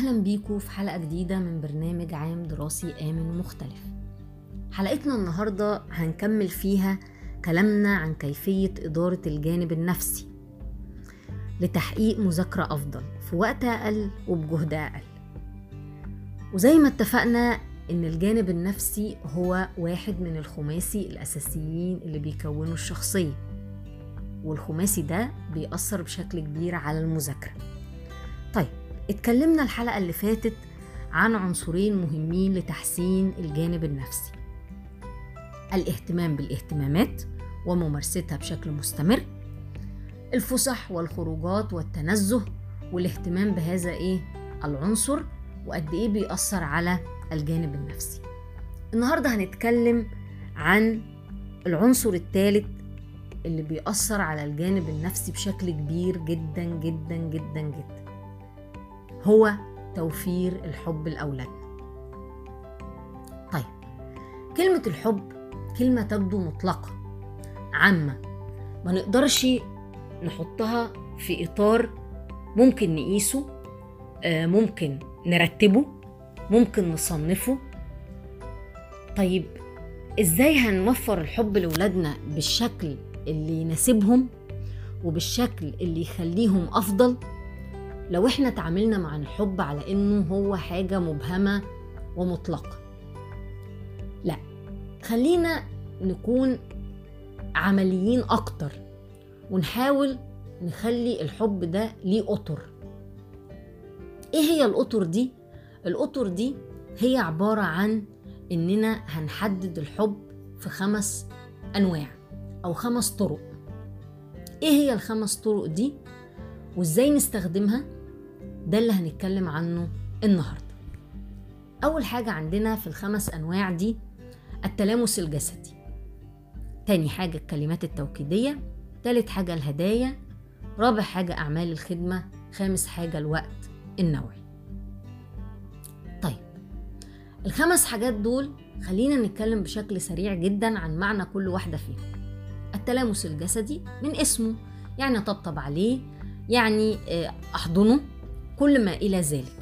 أهلا بيكم في حلقة جديدة من برنامج عام دراسي آمن ومختلف. حلقتنا النهاردة هنكمل فيها كلامنا عن كيفية إدارة الجانب النفسي لتحقيق مذاكرة أفضل في وقت أقل وبجهد أقل. وزي ما اتفقنا إن الجانب النفسي هو واحد من الخماسي الأساسيين اللي بيكونوا الشخصية والخماسي ده بيأثر بشكل كبير على المذاكرة. طيب اتكلمنا الحلقة اللي فاتت عن عنصرين مهمين لتحسين الجانب النفسي. الاهتمام بالاهتمامات وممارستها بشكل مستمر. الفسح والخروجات والتنزه والاهتمام بهذا إيه؟ العنصر وقد إيه بيأثر على الجانب النفسي. النهاردة هنتكلم عن العنصر الثالث اللي بيأثر على الجانب النفسي بشكل كبير جدا جدا جدا جدا. هو توفير الحب لأولادنا طيب كلمة الحب كلمة تبدو مطلقة عامة. ما نقدرش نحطها في إطار ممكن نقيسه ممكن نرتبه ممكن نصنفه. طيب إزاي هنوفر الحب لولادنا بالشكل اللي يناسبهم وبالشكل اللي يخليهم أفضل؟ لو إحنا تعاملنا مع الحب على انه هو حاجة مبهمة ومطلقة. لا خلينا نكون عمليين أكتر ونحاول نخلي الحب ده ليه أطر. إيه هي الأطر دي؟ الأطر دي هي عبارة عن إننا هنحدد الحب في خمس أنواع أو خمس طرق. إيه هي الخمس طرق دي؟ وإزاي نستخدمها؟ ده اللي هنتكلم عنه النهارده. أول حاجة عندنا في الخمس أنواع دي التلامس الجسدي. تاني حاجة الكلمات التوكيدية. تالت حاجة الهدايا. رابع حاجة أعمال الخدمة. خامس حاجة الوقت النوعي. طيب الخمس حاجات دول خلينا نتكلم بشكل سريع جدا عن معنى كل واحدة فيهم. التلامس الجسدي من اسمه يعني أطبطب عليه يعني أحضنه. كل ما إلى ذلك.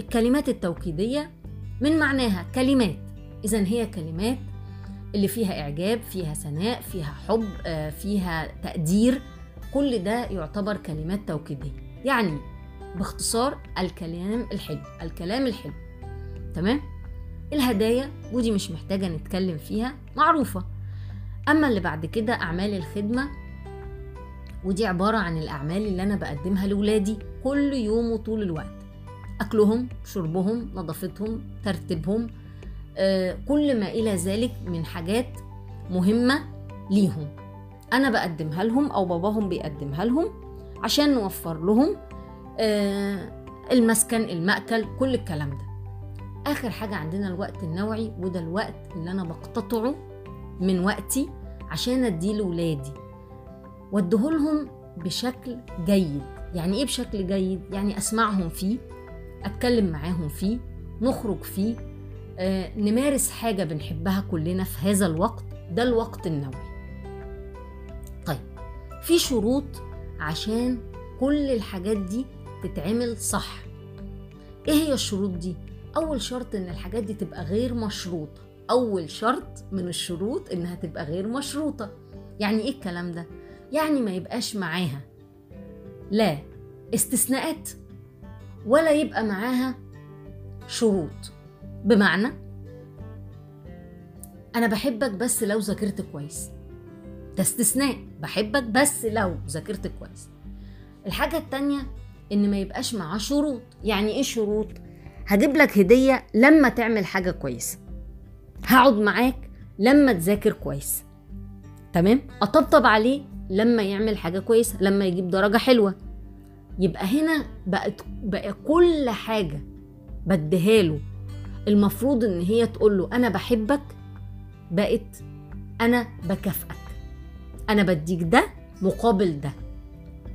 الكلمات التوكيدية من معناها كلمات. إذا هي كلمات اللي فيها إعجاب فيها ثناء فيها حب فيها تقدير كل ده يعتبر كلمات توكيدية. يعني باختصار الكلام الحلو الكلام الحلو. تمام؟ الهدايا ودي مش محتاجة نتكلم فيها معروفة. أما اللي بعد كده أعمال الخدمة ودي عبارة عن الأعمال اللي أنا بقدمها لاولادي كل يوم وطول الوقت. أكلهم شربهم نظافتهم ترتيبهم آه كل ما إلى ذلك من حاجات مهمة ليهم. أنا بقدمها لهم أو باباهم بيقدمها لهم عشان نوفر لهم آه المسكن المأكل كل الكلام ده. آخر حاجة عندنا الوقت النوعي وده الوقت اللي أنا بقتطعه من وقتي عشان أديه لولادي. واديهولهم بشكل جيد. يعني إيه بشكل جيد؟ يعني أسمعهم فيه أتكلم معاهم فيه نخرج فيه آه نمارس حاجة بنحبها كلنا في هذا الوقت ده الوقت النوعي. طيب في شروط عشان كل الحاجات دي تتعمل صح. إيه هي الشروط دي؟ أول شرط إن الحاجات دي تبقى غير مشروطة. أول شرط من الشروط إنها تبقى غير مشروطة. يعني إيه الكلام ده؟ يعني ما يبقاش معاها. لا استثناءات ولا يبقى معاها شروط. بمعنى أنا بحبك بس لو ذاكرت كويس. ده استثناء بحبك بس لو ذاكرت كويس. الحاجة التانية إن ما يبقاش معاه شروط. يعني إيه شروط؟ هجيب لك هدية لما تعمل حاجة كويسه هقعد معاك لما تذاكر كويس. تمام؟ أطبطب عليه لما يعمل حاجة كويسة لما يجيب درجة حلوة. يبقى هنا بقت بقى كل حاجة بديها له المفروض إن هي تقول له أنا بحبك بقت أنا بكافئك. أنا بديك ده مقابل ده.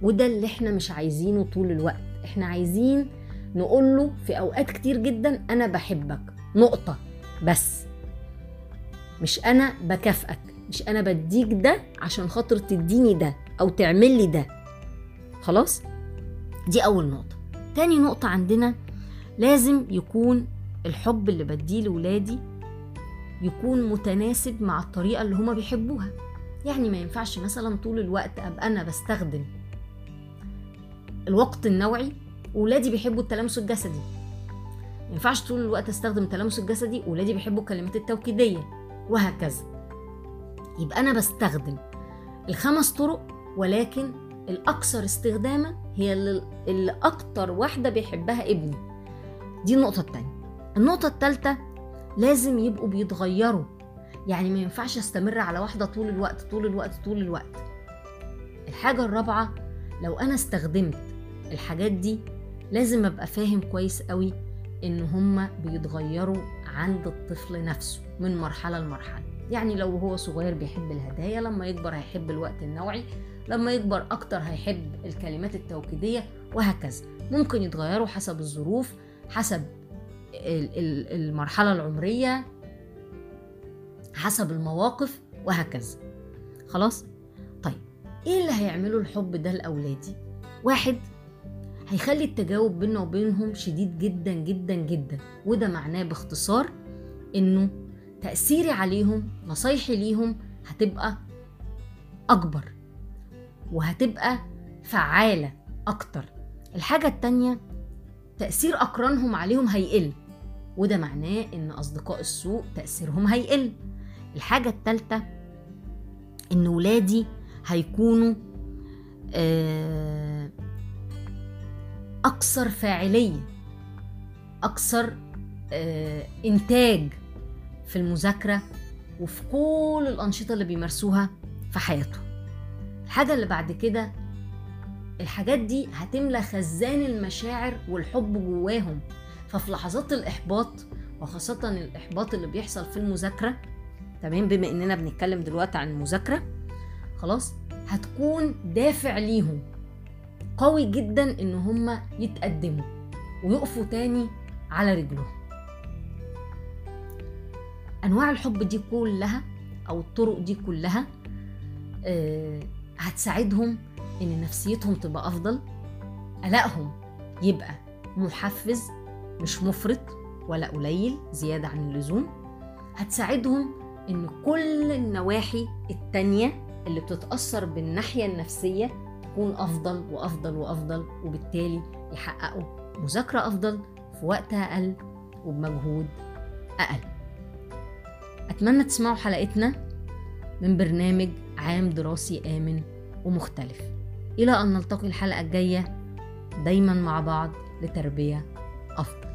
وده اللي إحنا مش عايزينه طول الوقت. إحنا عايزين نقول له في أوقات كتير جدا أنا بحبك. نقطة. بس. مش أنا بكافئك. مش أنا بديك ده عشان خاطر تديني ده أو تعمل لي ده. خلاص؟ دي أول نقطة. تاني نقطة عندنا لازم يكون الحب اللي بديه لولادي يكون متناسب مع الطريقة اللي هما بيحبوها. يعني ما ينفعش مثلا طول الوقت أبقى أنا بستخدم الوقت النوعي وولادي بيحبوا التلامس الجسدي. ما ينفعش طول الوقت أستخدم التلامس الجسدي وولادي بيحبوا الكلمات التوكيدية وهكذا. يبقى أنا بستخدم الخمس طرق ولكن الأكثر استخداما هي اللي, أكتر واحدة بيحبها ابني. دي النقطة التانية. النقطة التالتة لازم يبقوا بيتغيروا. يعني ما ينفعش أستمر على واحدة طول الوقت طول الوقت طول الوقت. الحاجة الرابعة لو أنا استخدمت الحاجات دي لازم أبقى فاهم كويس قوي إن هما بيتغيروا عند الطفل نفسه من مرحلة لمرحلة. يعني لو هو صغير بيحب الهدايا لما يكبر هيحب الوقت النوعي لما يكبر أكتر هيحب الكلمات التوكيدية وهكذا. ممكن يتغيروا حسب الظروف حسب المرحلة العمرية حسب المواقف وهكذا. خلاص؟ طيب إيه اللي هيعمله الحب ده لأولادي؟ واحد هيخلي التجاوب بيننا وبينهم شديد جدا جدا جدا وده معناه باختصار إنه تأثيري عليهم نصايحي ليهم هتبقى أكبر وهتبقى فعالة أكتر. الحاجة التانية تأثير أقرانهم عليهم هيقل وده معناه إن أصدقاء السوء تأثيرهم هيقل. الحاجة التالتة إن ولادي هيكونوا أكثر فاعلية أكثر إنتاج في المذاكرة وفي كل الأنشطة اللي بيمارسوها في حياتهم الحاجة اللي بعد كده الحاجات دي هتملى خزان المشاعر والحب جواهم. ففي لحظات الإحباط وخاصة الإحباط اللي بيحصل في المذاكرة تمام؟ بما إننا بنتكلم دلوقتي عن المذاكرة خلاص هتكون دافع ليهم. قوي جدا إن هما يتقدموا ويقفوا تاني على رجلهم. أنواع الحب دي كلها أو الطرق دي كلها آه هتساعدهم إن نفسيتهم تبقى أفضل قلقهم يبقى محفز مش مفرط ولا قليل زيادة عن اللزوم. هتساعدهم إن كل النواحي التانية اللي بتتأثر بالناحية النفسية تكون أفضل وأفضل وأفضل وبالتالي يحققوا مذاكرة أفضل في وقت أقل وبمجهود أقل. أتمنى تسمعوا حلقتنا من برنامج عام دراسي آمن ومختلف. إلى أن نلتقي الحلقة الجاية دايما مع بعض لتربية أفضل.